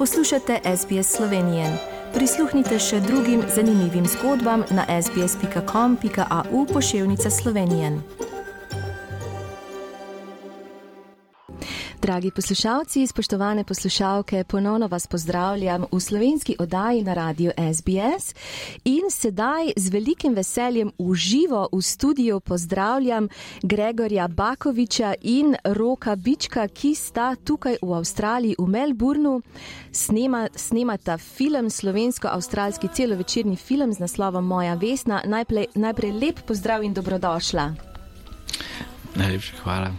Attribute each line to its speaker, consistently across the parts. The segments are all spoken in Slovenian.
Speaker 1: Poslušate SBS Slovenije. Prisluhnite še drugim zanimivim zgodbam na sbsp.com.au pošiljka Slovenije. Dragi poslušalci, spoštovane poslušalke, ponovno vas pozdravljam v slovenski oddaji na radiju SBS in sedaj z velikim veseljem v živo v studiu pozdravljam Gregorja Bakoviča in Roka Bička, ki sta tukaj v Avstraliji, v Melbournu, snema, snemata film, slovensko-avstralski celovečerni film z naslovom Moja Vesna. Najprej, najprej lep pozdrav in dobrodošla.
Speaker 2: Najlepša hvala.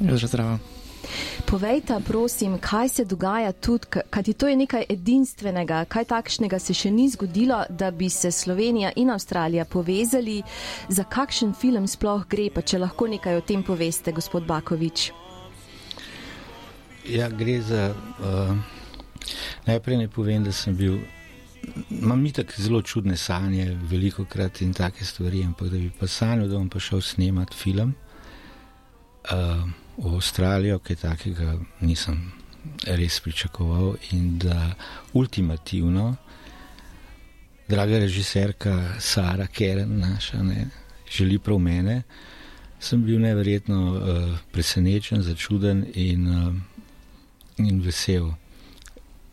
Speaker 3: Zdravo.
Speaker 1: Povejte, prosim, kaj se dogaja tudi, kajti to je nekaj edinstvenega, kaj takšnega se še ni zgodilo, da bi se Slovenija in Avstralija povezali, za kakšen film sploh gre, pa če lahko nekaj o tem poveste, gospod Bakovič.
Speaker 2: Ja, gre za. Uh, najprej ne povem, da sem bil. Imam tako zelo čudne sanje, veliko krat in take stvari, ampak da bi pa sanjal, da bom pa šel snemati film. Uh, v Avstralijo, kaj takega nisem res pričakoval. In da ultimativno, draga režiserka Sara Keren, naša, ne, želi prav mene, sem bil neverjetno uh, presenečen, začuden in, uh, in vesel.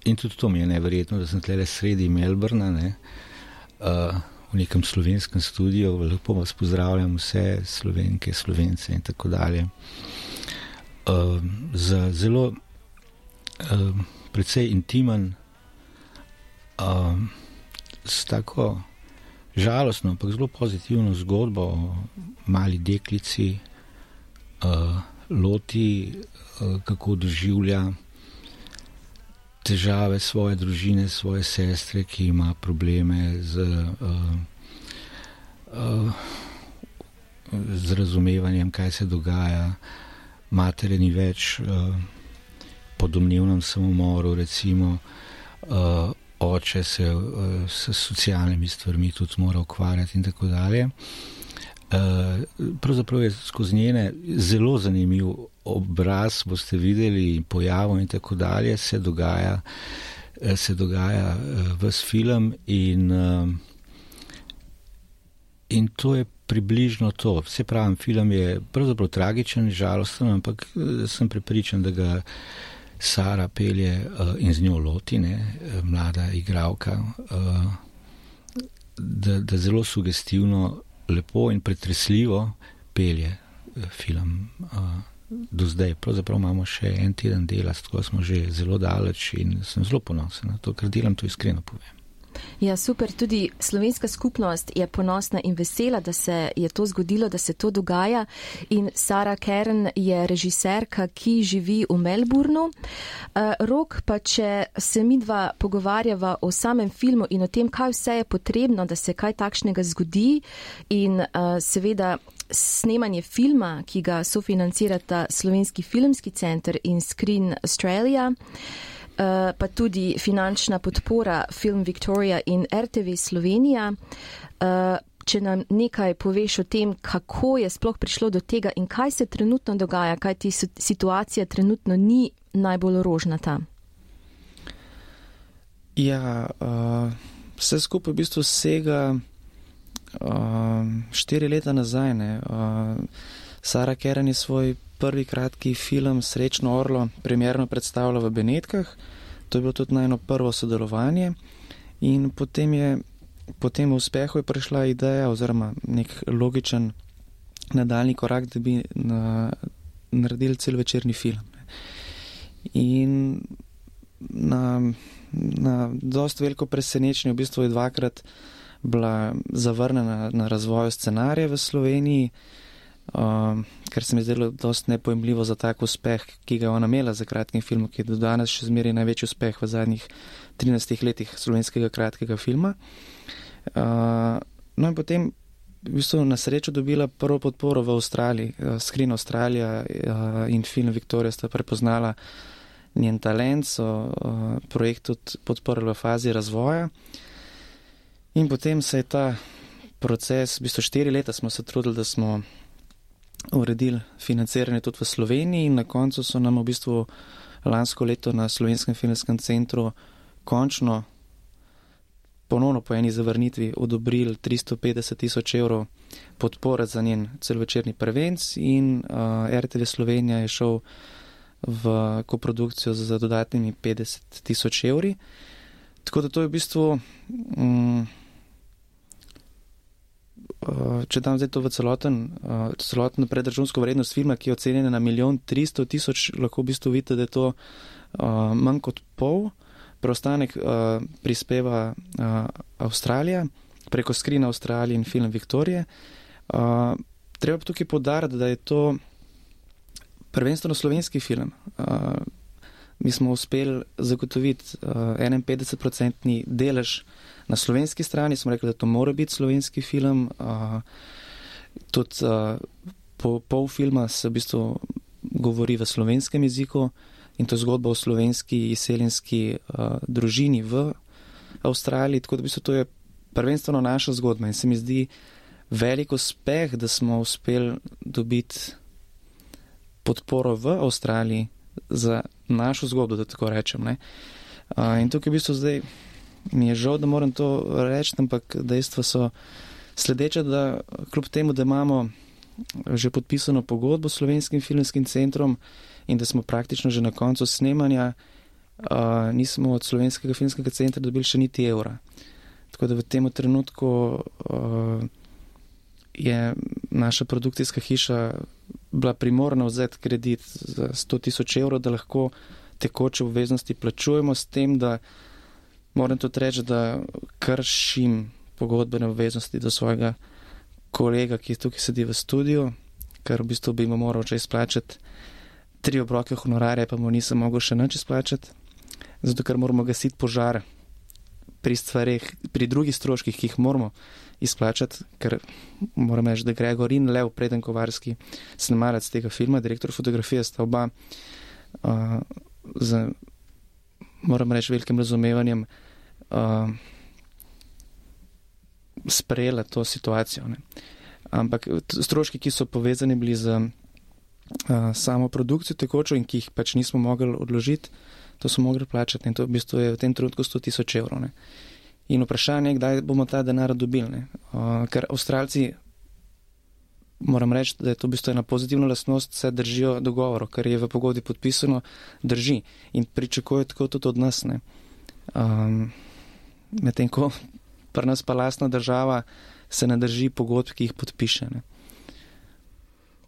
Speaker 2: In tudi to mi je neverjetno, da sem tle sredi Melbourna. Ne, uh, V nekem slovenskem studiu, lepo vas pozdravljam, vse slovenke, slovence in tako dalje uh, za zelo uh, precej intimen, uh, s tako žalostno, ampak zelo pozitivno zgodbo o mali deklici, uh, loti, uh, kako doživlja težave svoje družine, svoje sestre, ki ima probleme z. Uh, uh, Z razumevanjem, kaj se dogaja, matere ni več uh, po domnevnem samomoru, recimo uh, oče se uh, s socialnimi stvarmi tudi mora ukvarjati in tako dalje. Pravzaprav je skozi njene zelo zanimiv obraz, boste videli, pojavov in tako dalje, se dogaja, se dogaja vse film in, uh, in to je približno to. Vse pravim, film je pravzaprav tragičen, žalosten, ampak eh, sem prepričan, da ga Sara pelje uh, in z njo loti, ne, eh, mlada igralka, uh, da, da zelo sugestivno, lepo in pretresljivo pelje film. Uh, Do zdaj, pravzaprav imamo še en teden dela, tako smo že zelo daleč in sem zelo ponosen na to, ker delam to iskreno povem.
Speaker 1: Ja, super. Tudi slovenska skupnost je ponosna in vesela, da se je to zgodilo, da se to dogaja. In Sara Kern je režiserka, ki živi v Melbournu. Uh, rok pa, če se mi dva pogovarjava o samem filmu in o tem, kaj vse je potrebno, da se kaj takšnega zgodi in uh, seveda. Snemanje filma, ki ga sofinancirata Slovenski filmski center in Screen Australia. Eh, pa tudi finančna podpora Film Victoria in RTV Slovenija. Uh, če nam nekaj poveš o tem, kako je sploh prišlo do tega in kaj se trenutno dogaja, kaj ti situacija trenutno ni najbolj rožnata.
Speaker 3: Ja, uh, vse skupaj v bistvu sega uh, štiri leta nazaj. Uh, Sara Keren je svoj prvi kratki film Srečno Orlo premjerno predstavila v Benetkah. To je bilo tudi najno prvo sodelovanje. In potem je po tem uspehu je prišla ideja oziroma nek logičen nadaljni korak, da bi na, naredili cel večerni film. In na, na dost veliko presenečenje, v bistvu je dvakrat bila zavrnjena na razvoju scenarija v Sloveniji um, ker se mi zdelo dost nepojemljivo za tak uspeh, ki ga je ona imela za kratkim filmom, ki je do danes še zmeraj največji uspeh v zadnjih 13 letih slovenskega kratkega filma. Uh, no in potem v bistvu na srečo dobila prvo podporo v Avstraliji, uh, Screen Australia uh, in film Victoria sta prepoznala njen talent, so uh, projekt podporili v fazi razvoja. In potem se je ta proces, v bistvu štiri leta smo se trudili, da smo uredili financiranje tudi v Sloveniji in na koncu so nam v bistvu lansko leto na Slovenskem filmskem centru končno ponovno po eni zavrnitvi odobrili 350 tisoč evrov podpore za njen celovečerni prvenc in uh, RTV Slovenija je šel v koprodukcijo za dodatnimi 50 tisoč evri. Tako da to je v bistvu, um, če dam zdaj to v celoten, uh, celoten predračunsko vrednost filma, ki je ocenjena na milijon 300 tisoč, lahko v bistvu vidite, da je to uh, manj kot pol preostanek uh, prispeva uh, Avstralija preko skrina Avstralije in film Viktorije. Uh, treba pa tukaj podariti, da je to prvenstveno slovenski film. Uh, mi smo uspeli zagotoviti uh, 51-procentni delež na slovenski strani, smo rekli, da to mora biti slovenski film. Uh, tudi uh, po pol filma se v bistvu govori v slovenskem jeziku. In to je zgodba o slovenski izseljenski uh, družini v Avstraliji. Tako da v bistvu to je prvenstveno naša zgodba in se mi zdi velik uspeh, da smo uspeli dobiti podporo v Avstraliji za našo zgodbo, da tako rečem. Uh, in tukaj v bistvu zdaj mi je žal, da moram to reči, ampak dejstva so sledeče, da kljub temu, da imamo že podpisano pogodbo s slovenskim filmskim centrom, in da smo praktično že na koncu snemanja, uh, nismo od slovenskega filmskega centra dobili še niti evra. Tako da v tem trenutku uh, je naša produkcijska hiša bila primorna vzeti kredit za 100 tisoč evrov, da lahko tekoče obveznosti plačujemo s tem, da moram tudi reči, da kršim pogodbene obveznosti do svojega kolega, ki tukaj sedi v studiu, kar v bistvu bi mu moral že izplačati tri obroke honorarja, pa mu nisem mogel še nič izplačati, zato ker moramo gasiti požar pri stvarih, pri drugih stroških, ki jih moramo izplačati, ker moram reči, da Gregor in Lev Predenkovarski, snemalec tega filma, direktor fotografije, sta oba uh, z, moram reči, velikim razumevanjem uh, sprejela to situacijo. Ne. Ampak stroški, ki so povezani bili z samo produkcijo tekočo in ki jih pač nismo mogli odložiti, to smo mogli plačati in to v bistvu je v tem trenutku 100 tisoč evrov. Ne. In vprašanje je, kdaj bomo ta denar dobili. Uh, ker Avstralci, moram reči, da je to v bistvu ena pozitivna lasnost, se držijo dogovoro, kar je v pogodi podpisano, drži in pričakujejo tako tudi od nas. Um, Medtem ko pri nas pa lastna država se ne drži pogodb, ki jih podpiše. Ne.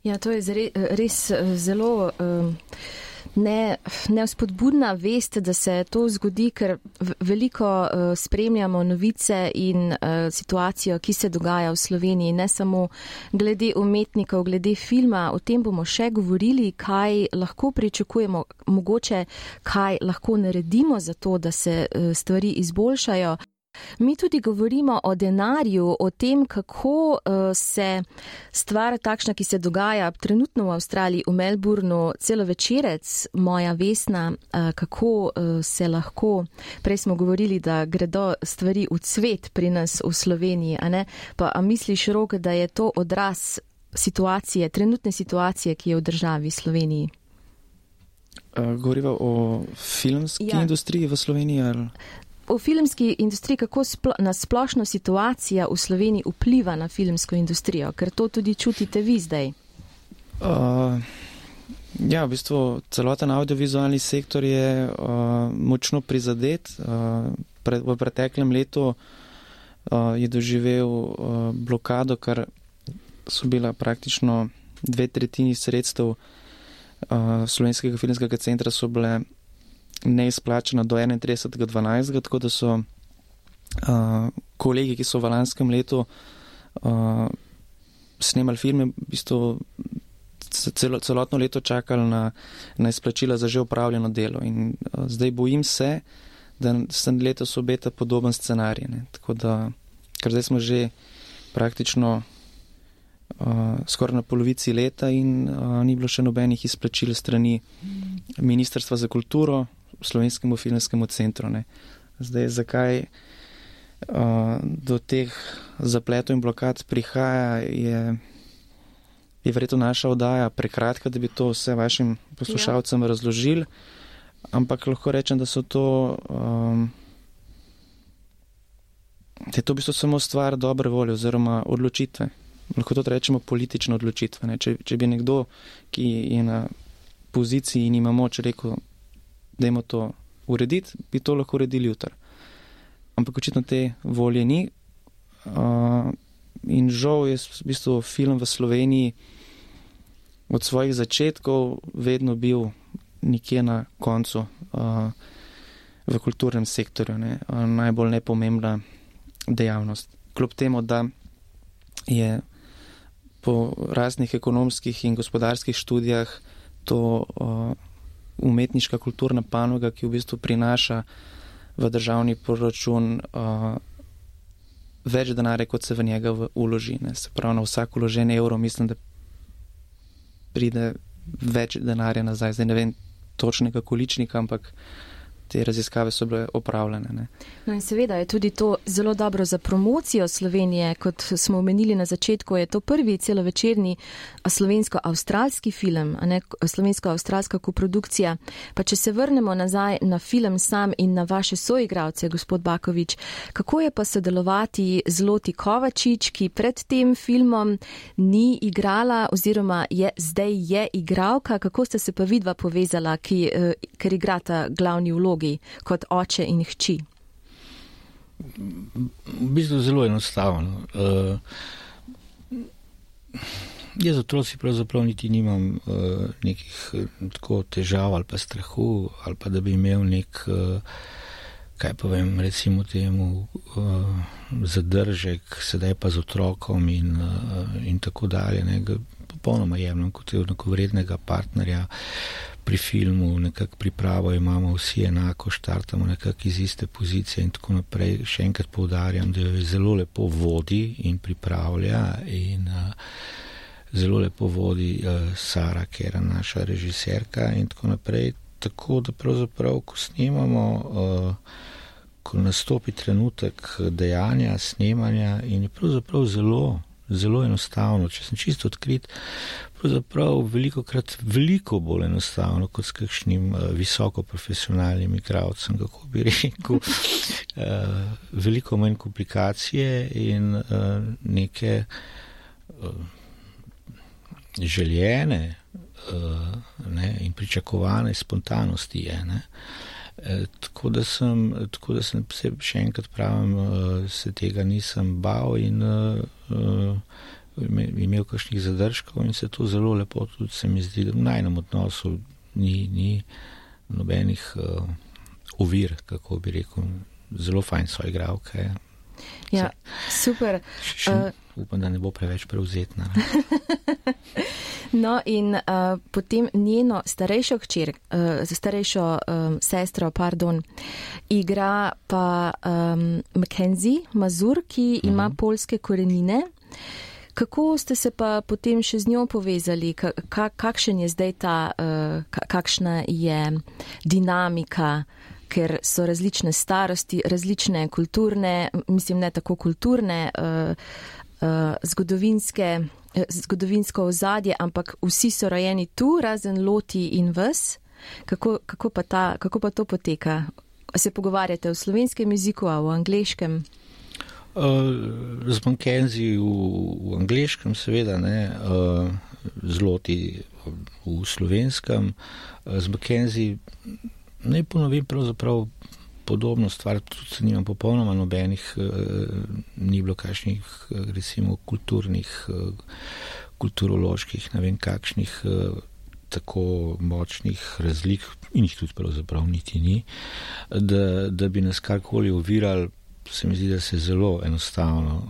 Speaker 1: Ja, to je res eh, zelo ne, neuspodbudna vest, da se to zgodi, ker veliko eh, spremljamo novice in eh, situacijo, ki se dogaja v Sloveniji, ne samo glede umetnikov, glede filma. O tem bomo še govorili, kaj lahko pričakujemo, mogoče kaj lahko naredimo za to, da se stvari izboljšajo. Mi tudi govorimo o denarju, o tem, kako uh, se stvar takšna, ki se dogaja trenutno v Avstraliji, v Melbournu, celo večerec, moja vesna, uh, kako uh, se lahko, prej smo govorili, da gredo stvari v cvet pri nas v Sloveniji, a, pa, a misliš, rok, da je to odraz situacije, trenutne situacije, ki je v državi Sloveniji?
Speaker 3: Govoriva o filmski ja. industriji v Sloveniji? Ali?
Speaker 1: V filmski industriji, kako splo, na splošno situacija v Sloveniji vpliva na filmsko industrijo, ker to tudi čutite vi zdaj? Uh,
Speaker 3: ja, v bistvu celoten audiovizualni sektor je uh, močno prizadet. Uh, pre, v preteklem letu uh, je doživel uh, blokado, ker so bila praktično dve tretjini sredstev uh, slovenskega filmskega centra so bile neizplačena do 31.12., tako da so uh, kolegi, ki so v lanskem letu uh, snemali filme, v bistvu celo, celotno leto čakali na, na izplačila za že upravljeno delo. In uh, zdaj bojim se, da se letos obeta podoben scenarij. Ne? Tako da, ker zdaj smo že praktično. Uh, skoraj na polovici leta, in uh, ni bilo še nobenih izplačil strani Ministrstva za kulturo, slovenskemu filmskemu centru. Ne. Zdaj, zakaj uh, do teh zapletov in blokad prihaja, je, je verjetno naša oddaja prekratka, da bi to vse vašim poslušalcem ja. razložili. ampak lahko rečem, da so to. Um, Da je to v bistvu samo stvar dobre volje oziroma odločitve. Lahko to rečemo politične odločitve. Če, če bi nekdo, ki je na poziciji in ima moč, rekel, da je to urediti, bi to lahko uredili jutri. Ampak očitno te volje ni. Uh, in žal je v bistvu film v Sloveniji od svojih začetkov vedno bil nekje na koncu uh, v kulturnem sektorju, ne, uh, najbolj nepomembna dejavnost. Kljub temu, da je po raznih ekonomskih in gospodarskih študijah to uh, umetniška kulturna panoga, ki v bistvu prinaša v državni proračun uh, več denarja, kot se v njega uloži. Ne. Se pravi, na vsak uložen evro mislim, da pride več denarja nazaj. Zdaj ne vem točnega količnika, ampak te raziskave so bile opravljene.
Speaker 1: No in seveda je tudi to zelo dobro za promocijo Slovenije, kot smo omenili na začetku, je to prvi celovečerni slovensko-avstralski film, ne slovensko-avstralska koprodukcija. Pa če se vrnemo nazaj na film sam in na vaše soigravce, gospod Bakovič, kako je pa sodelovati z Loti Kovačič, ki pred tem filmom ni igrala oziroma je zdaj je igralka, kako ste se pa vidva povezala, ki, eh, ker igrata glavni vlog? Vlogi kot oče in hči?
Speaker 2: V bistvu zelo enostavno. Uh, jaz otroci pravzaprav niti nimam uh, nekih tako težav ali pa strahu ali pa da bi imel nek, uh, kaj povem, recimo temu uh, zadržek, sedaj pa z otrokom in, uh, in tako dalje. Ne, popolnoma jemljem kot enakovrednega partnerja. Uh, pri filmu, nekako pripravo imamo vsi enako, štartamo nekako iz iste pozicije in tako naprej. Še enkrat povdarjam, da jo zelo lepo vodi in pripravlja in uh, zelo lepo vodi uh, Sara, ker je naša režiserka in tako naprej. Tako da pravzaprav, ko snemamo, uh, ko nastopi trenutek dejanja, snemanja in je pravzaprav zelo zelo enostavno, če sem čisto odkrit, pravzaprav veliko krat veliko bolj enostavno kot s kakšnim uh, visoko profesionalnim igravcem, kako bi rekel, uh, veliko manj komplikacije in uh, neke željene ne, in pričakovane spontanosti je. Ne. E, tako, da sem, tako da sem se še enkrat pravim, uh, se tega nisem bal in uh, imel kakšnih zadržkov in se to zelo lepo tudi se mi zdi, da v najnem odnosu ni, ni nobenih uh, ovir, kako bi rekel, zelo fajn so igravke.
Speaker 1: Ja, super.
Speaker 2: Še, uh, upam, da ne bo preveč prevzetna.
Speaker 1: no, in uh, potem njeno starejšo hčer, uh, starejšo um, sestro, pardon, igra pa um, Mackenzie Mazur, ki uh -huh. ima mhm. polske korenine. Kako ste se pa potem še z njo povezali? Ka, kakšen je zdaj ta, uh, kakšna je dinamika? Ker so različne starosti, različne kulturne, mislim, ne tako kulturne, uh, uh, zgodovinske, uh, zgodovinsko ozadje, ampak vsi so rojeni tu, razen Loti in Ves. Kako, kako, pa ta, kako pa to poteka? Se pogovarjate v slovenskem jeziku, a v angliškem?
Speaker 2: Uh, z Bankenzi v, v angliškem, seveda, ne, uh, zloti v slovenskem, uh, z Bankenzi Naj ponovim, pravzaprav podobno stvar, tudi se nimam popolnoma nobenih, eh, ni bilo kakšnih, eh, recimo, kulturnih, eh, kulturoloških, ne vem kakšnih tako močnih razlik, in jih tudi pravzaprav niti ni, da, da bi nas karkoli ovirali. Se mi zdi, da se zelo enostavno,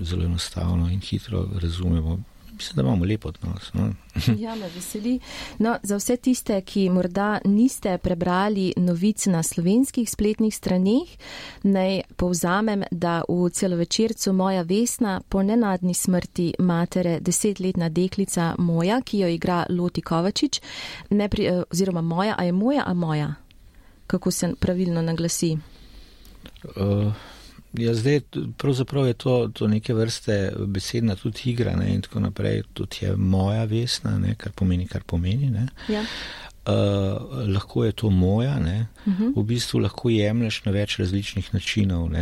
Speaker 2: zelo enostavno in hitro razumemo, mislim, da imamo lep odnos. No?
Speaker 1: ja, me veseli. No, za vse tiste, ki morda niste prebrali novic na slovenskih spletnih straneh, naj povzamem, da v celovečercu moja vesna po nenadni smrti matere desetletna deklica moja, ki jo igra Loti Kovačič, pri, eh, oziroma moja, a je moja, a moja, kako se pravilno naglasi.
Speaker 2: Uh. Ja, zdaj, pravzaprav je to, to neke vrste besedna tudi igra ne, in tako naprej, tudi je moja vesna, ne, kar pomeni, kar pomeni.
Speaker 1: Ja.
Speaker 2: Uh, lahko je to moja, uh -huh. v bistvu lahko jemliš na več različnih načinov. Uh,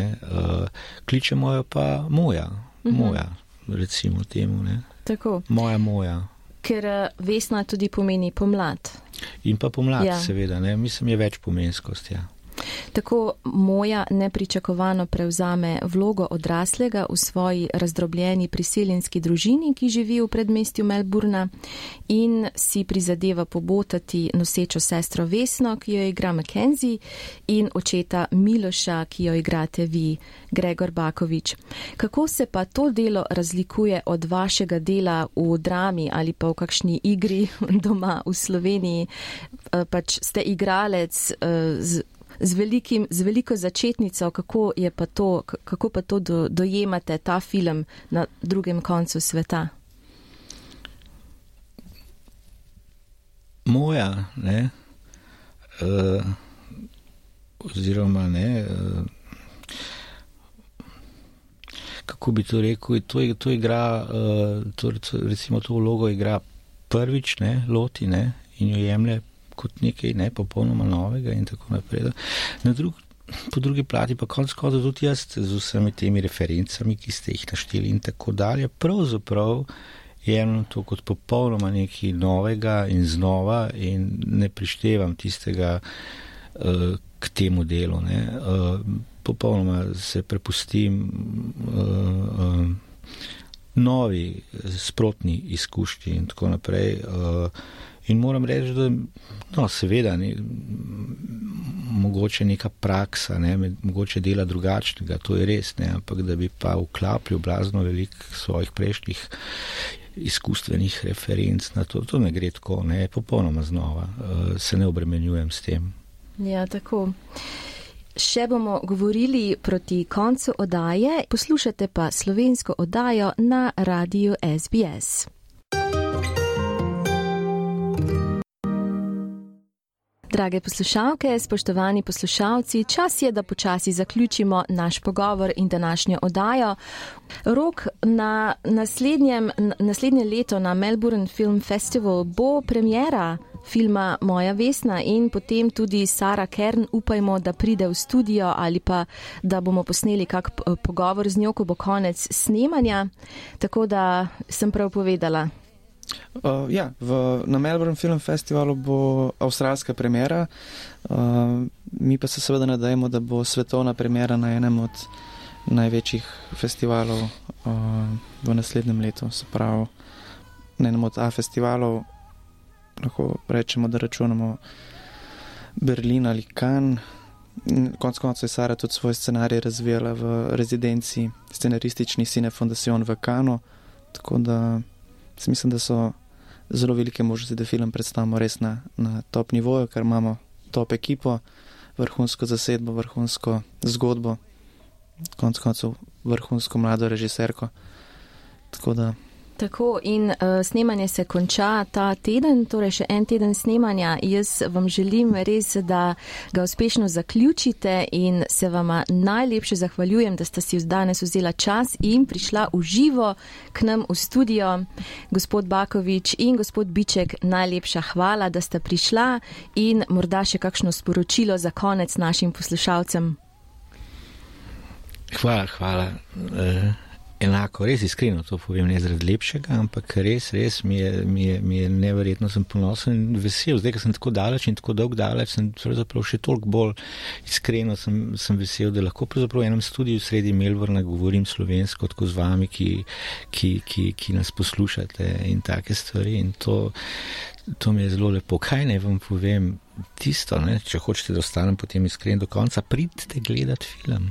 Speaker 2: kliče moja pa moja, uh -huh. moja, recimo temu. Moja, moja.
Speaker 1: Ker vesna tudi pomeni pomlad.
Speaker 2: In pa pomlad, ja. seveda, ne? mislim, je več pomenskosti. Ja.
Speaker 1: Tako moja nepričakovano prevzame vlogo odraslega v svoji razdrobljeni priseljenski družini, ki živi v predmestju Melburna in si prizadeva pobotati nosečo sestro Vesno, ki jo igra Mackenzie, in očeta Miloša, ki jo igrate vi, Gregor Bakovič. Kako se pa to delo razlikuje od vašega dela v drami ali pa v kakšni igri doma v Sloveniji? Pač ste igralec eh, z z, velikim, z veliko začetnico, kako, pa to, kako pa to do, dojemate, ta film na drugem koncu sveta?
Speaker 2: Moja, ne, uh, oziroma ne. Uh, Kako bi to rekel, to, to igra, uh, to, recimo, to vlogo igra prvič, ne, loti ne, in jo jemlje kot nekaj ne popolnoma novega in tako naprej. Drug, po drugi plati pa konc konca tudi jaz z vsemi temi referencami, ki ste jih našteli in tako dalje, pravzaprav jemljem to kot popolnoma nekaj novega in znova in ne prištevam tistega uh, k temu delu. Uh, popolnoma se prepustim. Uh, uh, Novi, sprotni izkušnji, in tako naprej. Uh, In moram reči, da no, seveda ni mogoče neka praksa, ne, mogoče dela drugačnega, to je res, ne, ampak da bi pa vklapljal blazno velik svojih prejšnjih izkustvenih referenc na to, to ne gre tako, ne, popolnoma znova, uh, se ne obremenjujem s tem.
Speaker 1: Ja, tako. Še bomo govorili proti koncu oddaje, poslušate pa slovensko oddajo na radiju SBS. Drage poslušalke, spoštovani poslušalci, čas je, da počasi zaključimo naš pogovor in današnjo oddajo. Rok na naslednje leto na Melbourne Film Festival bo premjera filma Moja Vesna in potem tudi Sara Kern, upajmo, da pride v studio ali pa da bomo posneli kak pogovor z njo, ko bo konec snemanja. Tako da sem prav povedala.
Speaker 3: Uh, ja, v, na Melbourne Film Festivalu bo avstralska premjera, uh, mi pa se seveda nadajemo, da bo svetovna premjera na enem od največjih festivalov uh, v naslednjem letu. Se pravi, na enem od A festivalov lahko rečemo, da računamo Berlin ali Cannes. Konec koncev je Sara tudi svoj scenarij razvijala v rezidenci scenaristični Cine Foundation v Kanu, tako da mislim, da so zelo velike možnosti, da film predstavimo res na, na top nivoju, ker imamo top ekipo, vrhunsko zasedbo, vrhunsko zgodbo, konec koncev vrhunsko mlado režiserko. Tako da
Speaker 1: Tako in uh, snemanje se konča ta teden, torej še en teden snemanja. Jaz vam želim res, da ga uspešno zaključite in se vam najlepše zahvaljujem, da ste si danes vzela čas in prišla v živo k nam v studio. Gospod Bakovič in gospod Biček, najlepša hvala, da ste prišla in morda še kakšno sporočilo za konec našim poslušalcem.
Speaker 2: Hvala, hvala. Uh enako, res iskreno to povem, ne zaradi lepšega, ampak res, res mi je, mi je, mi je neverjetno, sem ponosen in vesel. Zdaj, ker sem tako daleč in tako dolg daleč, sem pravzaprav še toliko bolj iskreno sem, sem vesel, da lahko pravzaprav v enem studiu sredi Melbourna govorim slovensko, tako z vami, ki, ki, ki, ki nas poslušate in take stvari. In to, to mi je zelo lepo. Kaj naj vam povem? Tisto, ne, če hočete, da ostanem potem iskren do konca, pridite gledati film.